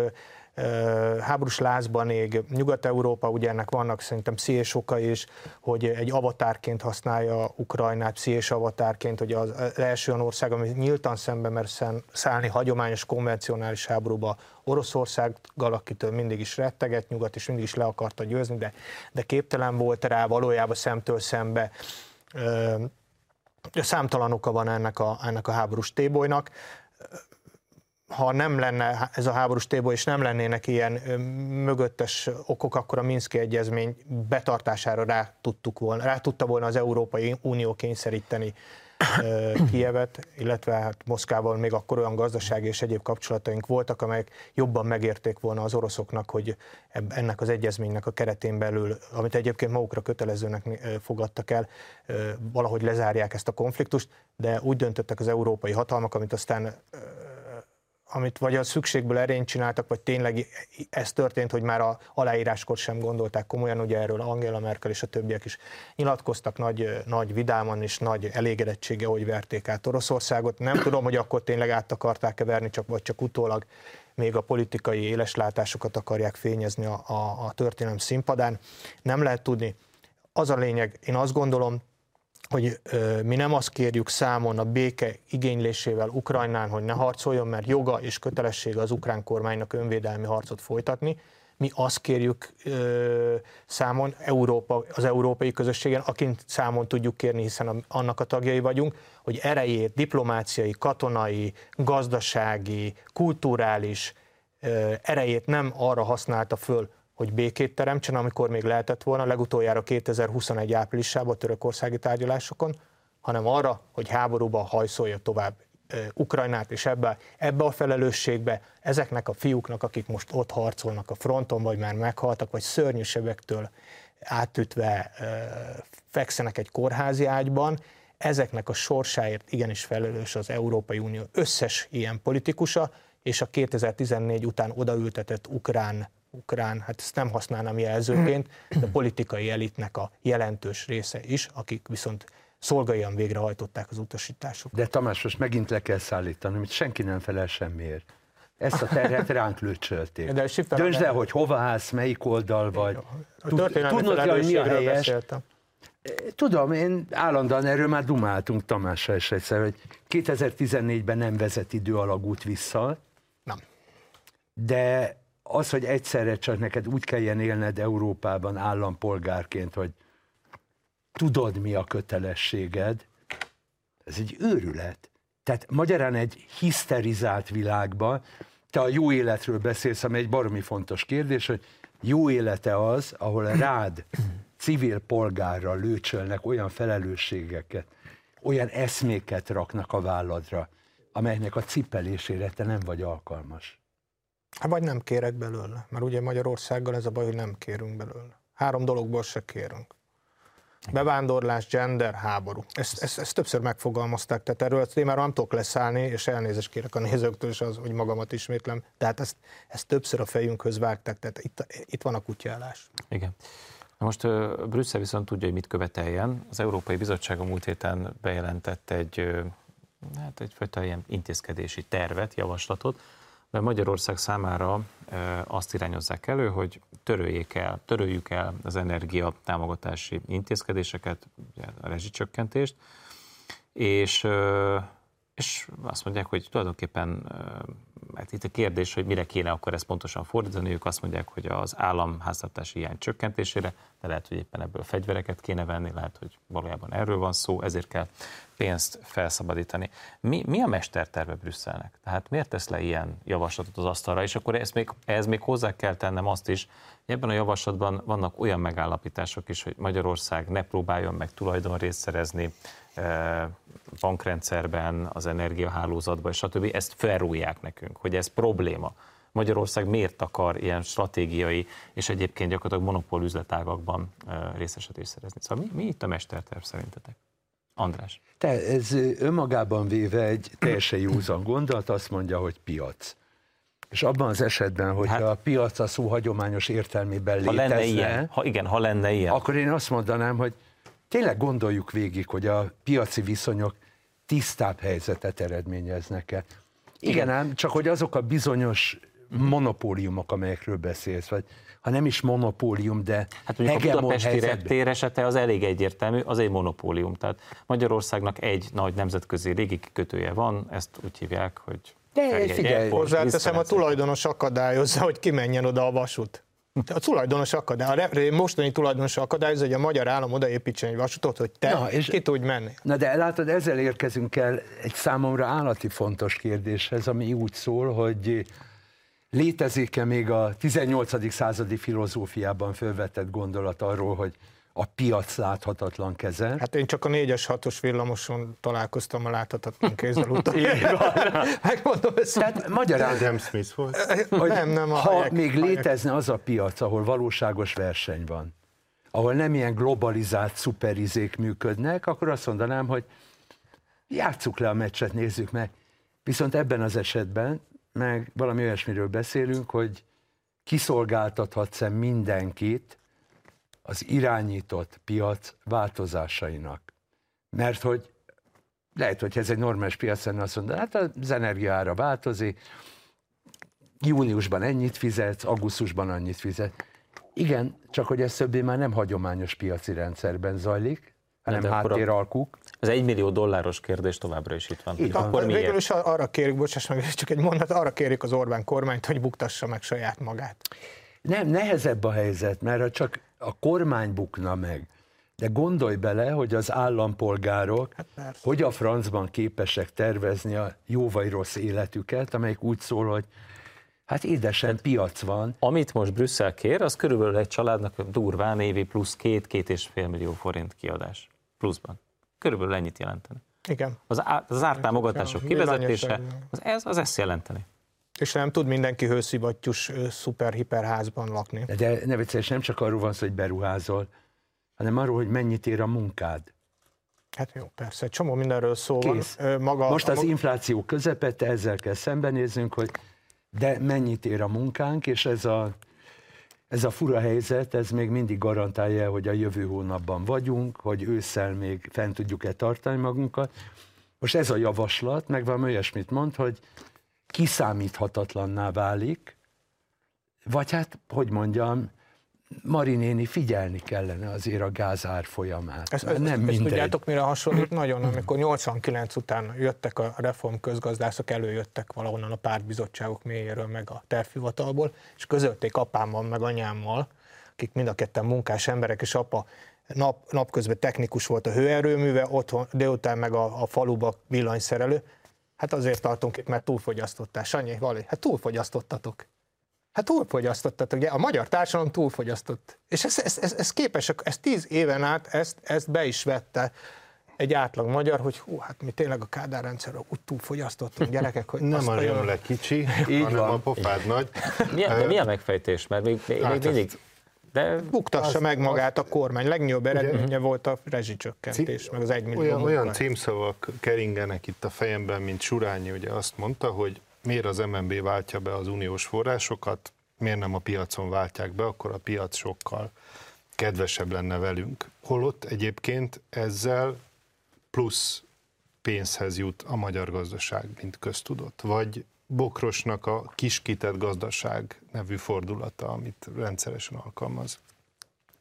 háborús lázban ég Nyugat-Európa, ugye ennek vannak szerintem pszichés oka is, hogy egy avatárként használja Ukrajnát, pszichés avatárként, hogy az első olyan ország, ami nyíltan szembe mer szállni hagyományos, konvencionális háborúba Oroszországgal, akitől mindig is retteget, nyugat is mindig is le akarta győzni, de, de képtelen volt rá valójában szemtől szembe. Számtalan oka van ennek a, ennek a háborús tébolynak ha nem lenne ez a háborús téboly, és nem lennének ilyen mögöttes okok, akkor a Minszki Egyezmény betartására rá tudtuk volna, rá tudta volna az Európai Unió kényszeríteni Kievet, illetve hát Moszkával még akkor olyan gazdasági és egyéb kapcsolataink voltak, amelyek jobban megérték volna az oroszoknak, hogy ennek az egyezménynek a keretén belül, amit egyébként magukra kötelezőnek fogadtak el, valahogy lezárják ezt a konfliktust, de úgy döntöttek az európai hatalmak, amit aztán amit vagy a szükségből erényt csináltak, vagy tényleg ez történt, hogy már a aláíráskor sem gondolták komolyan, ugye erről Angela Merkel és a többiek is nyilatkoztak nagy, nagy vidáman és nagy elégedettsége, hogy verték át Oroszországot. Nem tudom, hogy akkor tényleg át akarták-e verni, csak, vagy csak utólag még a politikai éleslátásokat akarják fényezni a, a, a történelem színpadán. Nem lehet tudni. Az a lényeg, én azt gondolom, hogy mi nem azt kérjük számon a béke igénylésével Ukrajnán, hogy ne harcoljon, mert joga és kötelessége az ukrán kormánynak önvédelmi harcot folytatni. Mi azt kérjük ö, számon Európa, az európai közösségen, akint számon tudjuk kérni, hiszen a, annak a tagjai vagyunk, hogy erejét, diplomáciai, katonai, gazdasági, kulturális ö, erejét nem arra használta föl, hogy békét teremtsen, amikor még lehetett volna, legutoljára 2021 áprilisában a törökországi tárgyalásokon, hanem arra, hogy háborúba hajszolja tovább Ukrajnát, és ebbe, ebbe a felelősségbe ezeknek a fiúknak, akik most ott harcolnak a fronton, vagy már meghaltak, vagy szörnyű sebektől átütve fekszenek egy kórházi ágyban, ezeknek a sorsáért igenis felelős az Európai Unió összes ilyen politikusa, és a 2014 után odaültetett ukrán ukrán, hát ezt nem használnám jelzőként, de a politikai elitnek a jelentős része is, akik viszont szolgaian végrehajtották az utasításokat. De Tamás, most megint le kell szállítani, hogy senki nem felel semmiért. Ezt a terhet ránk lőcsölték. De Döntsd el, hogy hova állsz, melyik oldal vagy. Tudnod kell, hogy mi a helyes. Beszéltem. Tudom, én állandóan erről már dumáltunk Tamással is egyszer, hogy 2014-ben nem vezet idő alagút vissza. Nem. De az, hogy egyszerre csak neked úgy kelljen élned Európában állampolgárként, hogy tudod, mi a kötelességed, ez egy őrület. Tehát magyarán egy hiszterizált világban, te a jó életről beszélsz, ami egy baromi fontos kérdés, hogy jó élete az, ahol rád civil polgárra lőcsölnek olyan felelősségeket, olyan eszméket raknak a válladra, amelynek a cipelésére te nem vagy alkalmas. Hát vagy nem kérek belőle, mert ugye Magyarországgal ez a baj, hogy nem kérünk belőle. Három dologból se kérünk. Bevándorlás, gender, háború. Ezt, ezt, ezt többször megfogalmazták, tehát erről én már nem tudok leszállni, és elnézést kérek a nézőktől is az, hogy magamat ismétlem. Tehát ezt, ezt többször a fejünkhöz vágták, tehát itt, itt van a kutyálás. Igen. Na most Brüsszel viszont tudja, hogy mit követeljen. Az Európai Bizottság a múlt héten bejelentett egy, hát egyfajta ilyen intézkedési tervet, javaslatot, mert Magyarország számára azt irányozzák elő, hogy töröljék el, töröljük el az energia támogatási intézkedéseket, a rezsicsökkentést, és, és azt mondják, hogy tulajdonképpen hát itt a kérdés, hogy mire kéne akkor ezt pontosan fordítani, ők azt mondják, hogy az államháztartási hiány csökkentésére, de lehet, hogy éppen ebből fegyvereket kéne venni, lehet, hogy valójában erről van szó, ezért kell pénzt felszabadítani. Mi, mi a mesterterve Brüsszelnek? Tehát miért tesz le ilyen javaslatot az asztalra? És akkor ezt még, ehhez még hozzá kell tennem azt is, hogy ebben a javaslatban vannak olyan megállapítások is, hogy Magyarország ne próbáljon meg tulajdonrészt szerezni eh, bankrendszerben, az energiahálózatban, stb. Ezt felrújják nekünk, hogy ez probléma. Magyarország miért akar ilyen stratégiai és egyébként gyakorlatilag monopól üzletágakban eh, részesedést szerezni? Szóval mi, mi itt a mesterterv szerintetek? András. Te, ez önmagában véve egy teljesen józan gondolat, azt mondja, hogy piac. És abban az esetben, hogy hát, a piac a szó hagyományos értelmében ha létezne, lenne ilyen, ha igen, ha lenne ilyen. Akkor én azt mondanám, hogy tényleg gondoljuk végig, hogy a piaci viszonyok tisztább helyzetet eredményeznek-e. Igen, igen ám, csak hogy azok a bizonyos monopóliumok, amelyekről beszélsz, vagy ha nem is monopólium, de Hát mondjuk a budapesti helyzetben. reptér esete az elég egyértelmű, az egy monopólium. Tehát Magyarországnak egy nagy nemzetközi légikikötője van, ezt úgy hívják, hogy De figyelj, Hozzáteszem, a tulajdonos akadályozza, hogy kimenjen oda a vasút. A tulajdonos akadály, a mostani tulajdonos akadályozza, hogy a magyar állam odaépítsen egy vasutat, hogy te Na, és- ki tudj menni. Na de látod, ezzel érkezünk el egy számomra állati fontos kérdéshez, ami úgy szól, hogy létezik-e még a 18. századi filozófiában felvetett gondolat arról, hogy a piac láthatatlan keze. Hát én csak a 4-es 6-os villamoson találkoztam a láthatatlan kézzel utoljára. Megmondom ezt. Tehát magyarán, Adam Smith volt. hogy nem, nem, a ha Hayek- még Hayek. létezne az a piac, ahol valóságos verseny van, ahol nem ilyen globalizált szuperizék működnek, akkor azt mondanám, hogy játsszuk le a meccset, nézzük meg. Viszont ebben az esetben meg valami olyasmiről beszélünk, hogy kiszolgáltathatsz-e mindenkit az irányított piac változásainak. Mert hogy lehet, hogy ez egy normális piac lenne, azt mondja, hát az energiaára változik, júniusban ennyit fizetsz, augusztusban annyit fizet. Igen, csak hogy ez többé már nem hagyományos piaci rendszerben zajlik, hanem háttéralkuk. Az egy millió dolláros kérdés továbbra is itt van. Van. Akkor Végül miért? is arra kérjük, bocsáss meg, csak egy mondat, arra kérjük az Orbán kormányt, hogy buktassa meg saját magát. Nem, nehezebb a helyzet, mert ha csak a kormány bukna meg, de gondolj bele, hogy az állampolgárok Hát persze. hogy a francban képesek tervezni a jó vagy rossz életüket, amelyik úgy szól, hogy hát édesen piac van, Amit most Brüsszel kér, az körülbelül egy családnak durván évi plusz két-két és fél millió forint kiadás. Pluszban. Körülbelül ennyit jelenteni. Igen. Az, á, az ártámogatások Ja, kivezetése, az, ez, az ezt jelenteni. És nem tud mindenki hőszivattyús szuper-hiperházban lakni. de ne vicces, nem csak arról van szó, hogy beruházol, hanem arról, hogy mennyit ér a munkád. Hát jó, persze, egy csomó mindenről szó van. Kész. Ö, Maga, Most a az maga- infláció közepette, ezzel kell szembenéznünk, hogy de mennyit ér a munkánk, és ez a, ez a fura helyzet, ez még mindig garantálja, hogy a jövő hónapban vagyunk, hogy ősszel még fent tudjuk-e tartani magunkat. Most ez a javaslat, meg valami olyasmit mond, hogy kiszámíthatatlanná válik, vagy hát, hogy mondjam, Marinéni figyelni kellene azért a gázár folyamát. Ezt, ezt, nem ezt mindegy. tudjátok, mire hasonlít? Nagyon, amikor 89 után jöttek a reform közgazdászok, előjöttek valahonnan a pártbizottságok mélyéről, meg a tervhivatalból, és közölték apámmal, meg anyámmal, akik mind a ketten munkás emberek, és apa nap, napközben technikus volt a hőerőműve, otthon, délután meg a, a faluba villanyszerelő. Hát azért tartunk itt, mert túlfogyasztottál. Sanyi, Vali, hát túlfogyasztottatok. Hát túlfogyasztottatok, ugye a magyar társadalom túlfogyasztott. És ez, ez, ez, ez képes, ez tíz éven át ezt, ezt be is vette egy átlag magyar, hogy hú, hát mi tényleg a Kádár rendszerről úgy túlfogyasztottunk gyerekek, hogy Nem azt a jól- zsömle kicsi, Így hanem van. a pofád nagy. Mi a, de mi a megfejtés? Mert még, még, Hát még mindig... De buktassa Az- meg magát a kormány. Legnagyobb eredménye volt a rezsicsökkentés, meg az egymillió Olyan, olyan címszavak keringenek itt a fejemben, mint Surányi ugye azt mondta, hogy miért az MNB váltja be az uniós forrásokat, miért nem a piacon váltják be, akkor a piac sokkal kedvesebb lenne velünk. Holott egyébként ezzel plusz pénzhez jut a magyar gazdaság, mint köztudott. Vagy Bokrosnak a kiskitett gazdaság nevű fordulata, amit rendszeresen alkalmaz.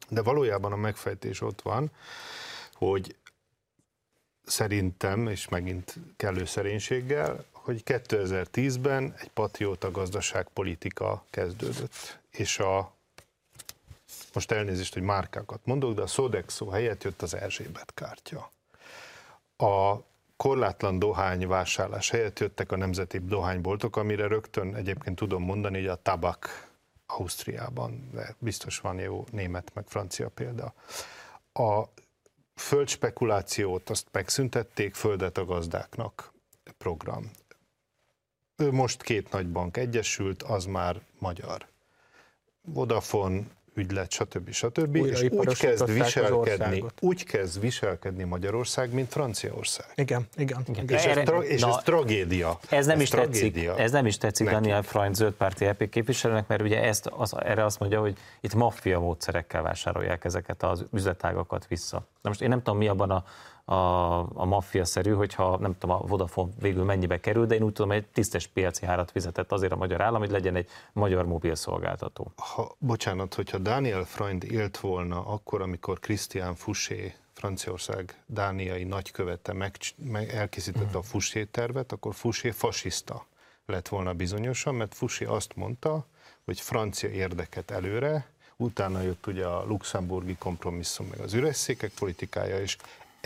De valójában a megfejtés ott van, hogy szerintem, és megint kellő szerénységgel, hogy 2010-ben egy patrióta gazdaságpolitika kezdődött, és a most elnézést, hogy márkákat mondok, de a Sodexo helyett jött az Erzsébet kártya. A korlátlan dohány vásárlás helyett jöttek a nemzeti dohányboltok, amire rögtön egyébként tudom mondani, hogy a tabak Ausztriában, de biztos van jó német meg francia példa. A földspekulációt azt megszüntették, földet a gazdáknak program. Ő most két nagy bank egyesült, az már magyar. Vodafone, ügylet, stb. stb. Újra És úgy kezd, viselkedni, úgy kezd viselkedni Magyarország, mint Franciaország. Igen, igen. igen. És, ez, tra- és na, ez tragédia. Ez nem is tetszik, tragédia. ez nem is tetszik Neki. Daniel Freund zöldpárti EP képviselőnek, mert ugye ezt, az, erre azt mondja, hogy itt maffia módszerekkel vásárolják ezeket az üzletágakat vissza. Na most én nem tudom, mi abban a a, a maffia-szerű, hogyha nem tudom, a Vodafone végül mennyibe kerül, de én úgy tudom, hogy egy tisztes piaci hárat fizetett azért a magyar állam, hogy legyen egy magyar mobil szolgáltató. Ha, bocsánat, hogyha Daniel Freund élt volna akkor, amikor Christian Fouché Franciaország dániai nagykövete meg, meg elkészítette a Fouché tervet, akkor Fouché fasiszta lett volna bizonyosan, mert Fouché azt mondta, hogy francia érdeket előre, utána jött ugye a luxemburgi kompromisszum, meg az üres székek politikája, és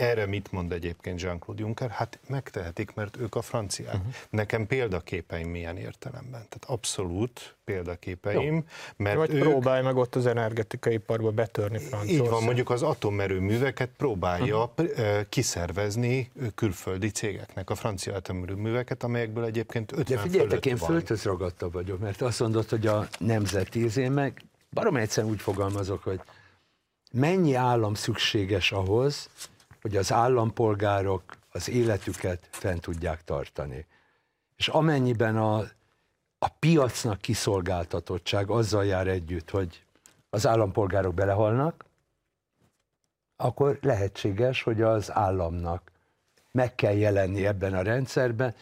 erre mit mond egyébként Jean-Claude Juncker? Hát megtehetik, mert ők a franciák. Uh-huh. Nekem példaképeim milyen értelemben. Tehát abszolút példaképeim, Jó. mert Vagy ők... próbálj meg ott az energetikai iparba betörni Franciaország. Így van, mondjuk az atomerőműveket próbálja uh-huh. kiszervezni külföldi cégeknek a francia atomerőműveket, amelyekből egyébként 50 De figyeljetek, én földhöz ragadta vagyok, mert azt mondod, hogy a nemzeti, én meg barom egyszerűen úgy fogalmazok, hogy mennyi állam szükséges ahhoz, hogy az állampolgárok az életüket fent tudják tartani. És amennyiben a, a piacnak kiszolgáltatottság azzal jár együtt, hogy az állampolgárok belehalnak, akkor lehetséges, hogy az államnak meg kell jelenni ebben a rendszerben.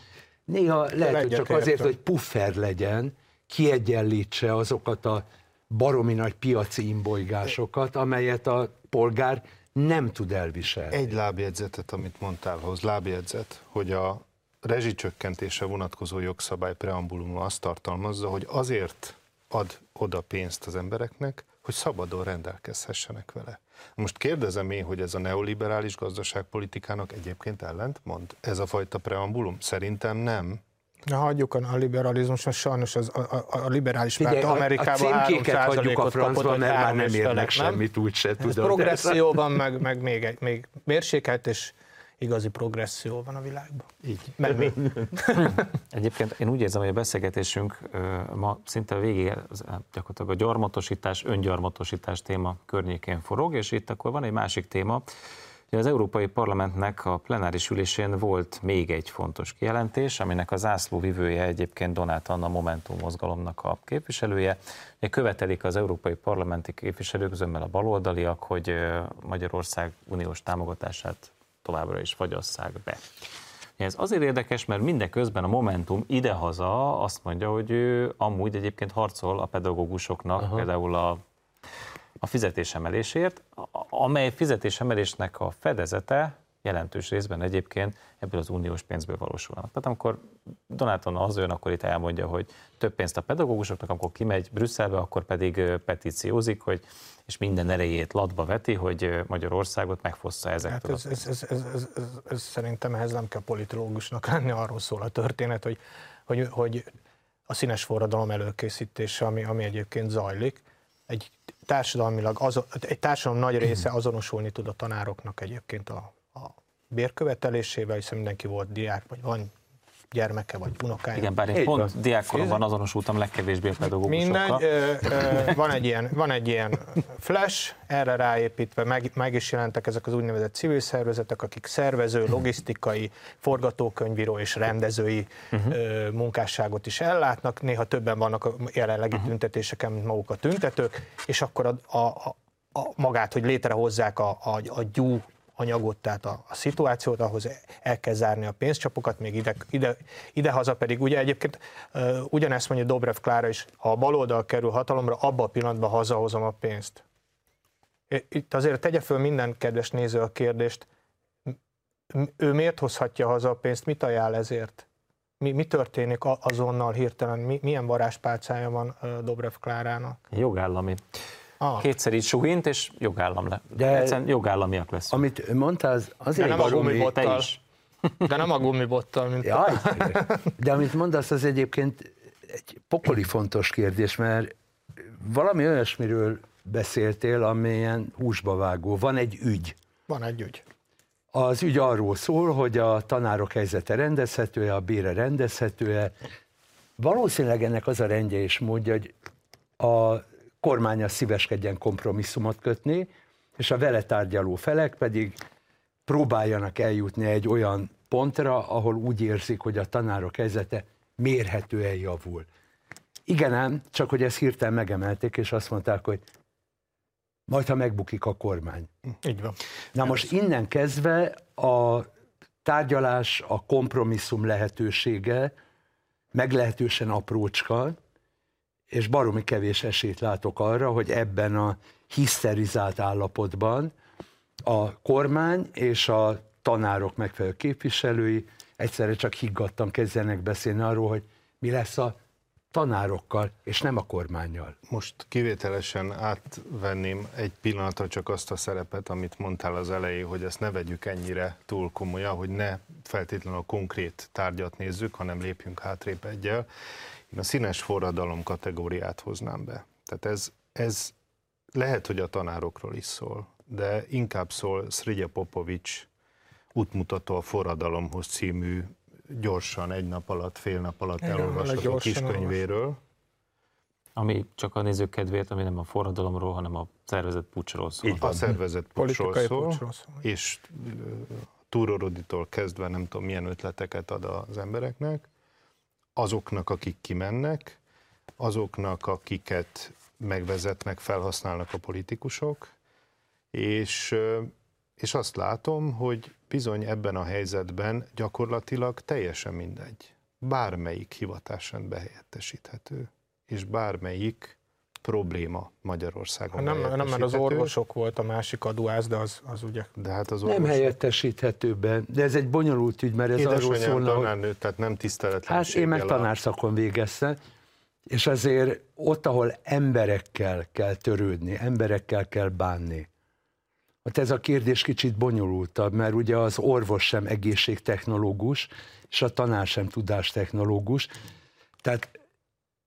Néha lehet, hogy csak azért, hogy puffer legyen, kiegyenlítse azokat a baromi nagy piaci imbolygásokat, amelyet a polgár nem tud elviselni. Egy lábjegyzetet, amit mondtál, hoz lábjegyzet, hogy a rezsicsökkentése vonatkozó jogszabály preambuluma azt tartalmazza, hogy azért ad oda pénzt az embereknek, hogy szabadon rendelkezhessenek vele. Most kérdezem én, hogy ez a neoliberális gazdaságpolitikának egyébként ellent mond? Ez a fajta preambulum? Szerintem nem. Na hagyjuk a liberalizmus, mert sajnos az, a, a, a liberális párt Amerikában a címkéket hagyjuk a francban, mert már nem érnek semmit, úgyse tudod. Progresszióban, meg, meg még, egy, még mérsékelt és igazi progresszió van a világban. Így. Mi. Egyébként én úgy érzem, hogy a beszélgetésünk ma szinte végig gyakorlatilag a gyarmatosítás, öngyarmatosítás téma környékén forog, és itt akkor van egy másik téma, az Európai Parlamentnek a plenáris ülésén volt még egy fontos kijelentés, aminek a zászlóvivője egyébként Donát Anna Momentum mozgalomnak a képviselője. Követelik az európai parlamenti képviselők, zömmel a baloldaliak, hogy Magyarország uniós támogatását továbbra is fagyasszák be. Ez azért érdekes, mert mindeközben a Momentum idehaza azt mondja, hogy ő amúgy egyébként harcol a pedagógusoknak, Aha. például a a fizetésemelésért, amely fizetésemelésnek a fedezete jelentős részben egyébként ebből az uniós pénzből valósulnak. Tehát amikor Donáton az jön, akkor itt elmondja, hogy több pénzt a pedagógusoknak, amikor kimegy Brüsszelbe, akkor pedig petíciózik, hogy és minden erejét latba veti, hogy Magyarországot megfossza ezektől. Hát ez, ez, ez, ez, ez, ez, szerintem ehhez nem kell politológusnak lenni, arról szól a történet, hogy, hogy, hogy a színes forradalom előkészítése, ami, ami egyébként zajlik, egy társadalmilag, azon, egy társadalom nagy része azonosulni tud a tanároknak egyébként a, a bérkövetelésével, hiszen mindenki volt diák, vagy van gyermeke vagy unokája. Igen, bár én pont diákkoromban azonosultam legkevésbé pedagógusokkal. Mindegy, ö, ö, van, egy ilyen, van egy ilyen flash, erre ráépítve meg, meg is jelentek ezek az úgynevezett civil szervezetek, akik szervező, logisztikai, forgatókönyvíró és rendezői uh-huh. ö, munkásságot is ellátnak. Néha többen vannak a jelenlegi uh-huh. tüntetéseken, mint maguk a tüntetők, és akkor a, a, a, a magát, hogy létrehozzák a, a, a gyú anyagot, tehát a, a szituációt, ahhoz el kell zárni a pénzcsapokat, még ide, ide, idehaza pedig ugye egyébként uh, ugyanezt mondja Dobrev Klára is, ha a baloldal kerül hatalomra, abban a pillanatban hazahozom a pénzt. Itt azért tegye föl minden kedves néző a kérdést, ő miért hozhatja haza a pénzt, mit ajánl ezért? Mi, mi történik azonnal hirtelen, mi, milyen varázspálcája van Dobrev Klárának? Jogállami. Ah. Kétszer így suhint, és jogállam le. De Egyszerűen jogállamiak lesz. Amit mondtál, az azért de nem a gumibottal. Is. De nem a gumibottal, mint Jaj, De amit mondasz, az egyébként egy pokoli fontos kérdés, mert valami olyasmiről beszéltél, amilyen húsba vágó. Van egy ügy. Van egy ügy. Az ügy arról szól, hogy a tanárok helyzete rendezhető-e, a bére rendezhető-e. Valószínűleg ennek az a rendje és módja, hogy a kormánya szíveskedjen kompromisszumot kötni, és a vele tárgyaló felek pedig próbáljanak eljutni egy olyan pontra, ahol úgy érzik, hogy a tanárok helyzete mérhetően javul. Igen ám, csak hogy ezt hirtelen megemelték, és azt mondták, hogy majd ha megbukik a kormány. Így van. Na most innen kezdve a tárgyalás, a kompromisszum lehetősége meglehetősen aprócska, és baromi kevés esélyt látok arra, hogy ebben a hiszterizált állapotban a kormány és a tanárok megfelelő képviselői egyszerre csak higgadtan kezdenek beszélni arról, hogy mi lesz a tanárokkal, és nem a kormányjal. Most kivételesen átvenném egy pillanatra csak azt a szerepet, amit mondtál az elején, hogy ezt ne vegyük ennyire túl komolyan, hogy ne feltétlenül a konkrét tárgyat nézzük, hanem lépjünk hátrébb egyel. Én a színes forradalom kategóriát hoznám be. Tehát ez, ez lehet, hogy a tanárokról is szól, de inkább szól Sridja Popovics útmutató a forradalomhoz című gyorsan, egy nap alatt, fél nap alatt Igen, elolvasható kiskönyvéről. Ami csak a nézők kedvéért, ami nem a forradalomról, hanem a szervezett pucsról szól. Így. A szervezet pucsról Politikai szól, pucsról szól. és Túroroditól kezdve nem tudom milyen ötleteket ad az embereknek, azoknak, akik kimennek, azoknak, akiket megvezetnek, felhasználnak a politikusok, és, és azt látom, hogy bizony ebben a helyzetben gyakorlatilag teljesen mindegy. Bármelyik hivatásán behelyettesíthető, és bármelyik probléma Magyarországon Hát nem, nem, mert az orvosok volt a másik adóász, de az, az ugye De hát az Nem orvosok- helyettesíthető be, de ez egy bonyolult ügy, mert ez arról Édesanyám szólna, hogy tanárnő, tehát nem Hát tiszteletlenséggel. én meg tanárszakon végeztem, és azért ott, ahol emberekkel kell törődni, emberekkel kell bánni. Hát ez a kérdés kicsit bonyolultabb, mert ugye az orvos sem egészségtechnológus, és a tanár sem tudástechnológus. Tehát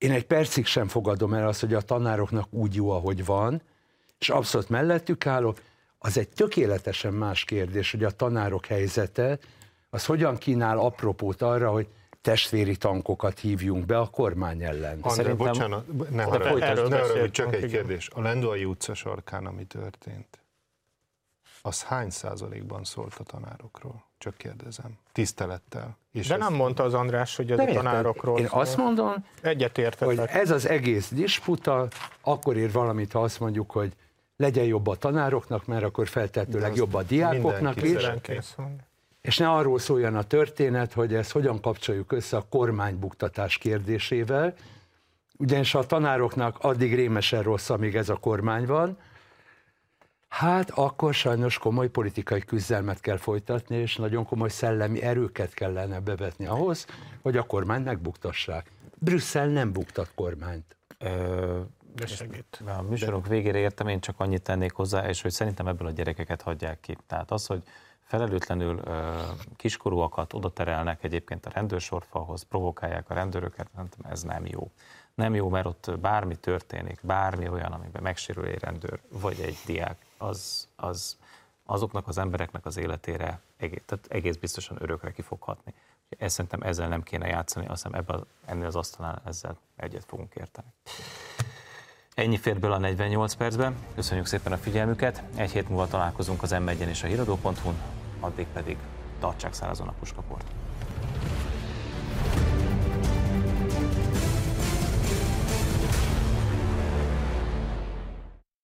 én egy percig sem fogadom el azt, hogy a tanároknak úgy jó, ahogy van, és abszolút mellettük állok. Az egy tökéletesen más kérdés, hogy a tanárok helyzete, az hogyan kínál apropót arra, hogy testvéri tankokat hívjunk be a kormány ellen. André, Szerintem- bocsánat, ne folytasd. ne Erről haragudj, csak egy igen. kérdés. A Lendvai utca sarkán, ami történt, az hány százalékban szólt a tanárokról? Csak kérdezem. Tisztelettel. És De ez- nem mondta az András, hogy ez a tanárokról Én szól. azt mondom, Egyet hogy ez az egész disputa, akkor ér valamit, ha azt mondjuk, hogy legyen jobb a tanároknak, mert akkor feltetőleg jobb a diákoknak is, és ne arról szóljon a történet, hogy ezt hogyan kapcsoljuk össze a kormánybuktatás kérdésével, ugyanis a tanároknak addig rémesen rossz, amíg ez a kormány van, hát akkor sajnos komoly politikai küzdelmet kell folytatni, és nagyon komoly szellemi erőket kellene bevetni ahhoz, hogy a kormányt megbuktassák. Brüsszel nem buktat kormányt. Ö, De segít. A műsorunk végére értem, én csak annyit tennék hozzá, és hogy szerintem ebből a gyerekeket hagyják ki. Tehát az, hogy felelőtlenül ö, kiskorúakat oda terelnek egyébként a rendőrsorfalhoz, provokálják a rendőröket, nem ez nem jó. Nem jó, mert ott bármi történik, bármi olyan, amiben megsérül egy rendőr, vagy egy diák, az, az azoknak az embereknek az életére egész, tehát egész biztosan örökre ki fog hatni. Ezt szerintem ezzel nem kéne játszani, azt hiszem ebben, ennél az asztalnál ezzel egyet fogunk érteni. Ennyi fért bele a 48 percben. Köszönjük szépen a figyelmüket. Egy hét múlva találkozunk az m és a híradó.hu-n, addig pedig tartsák szárazon a puskaport.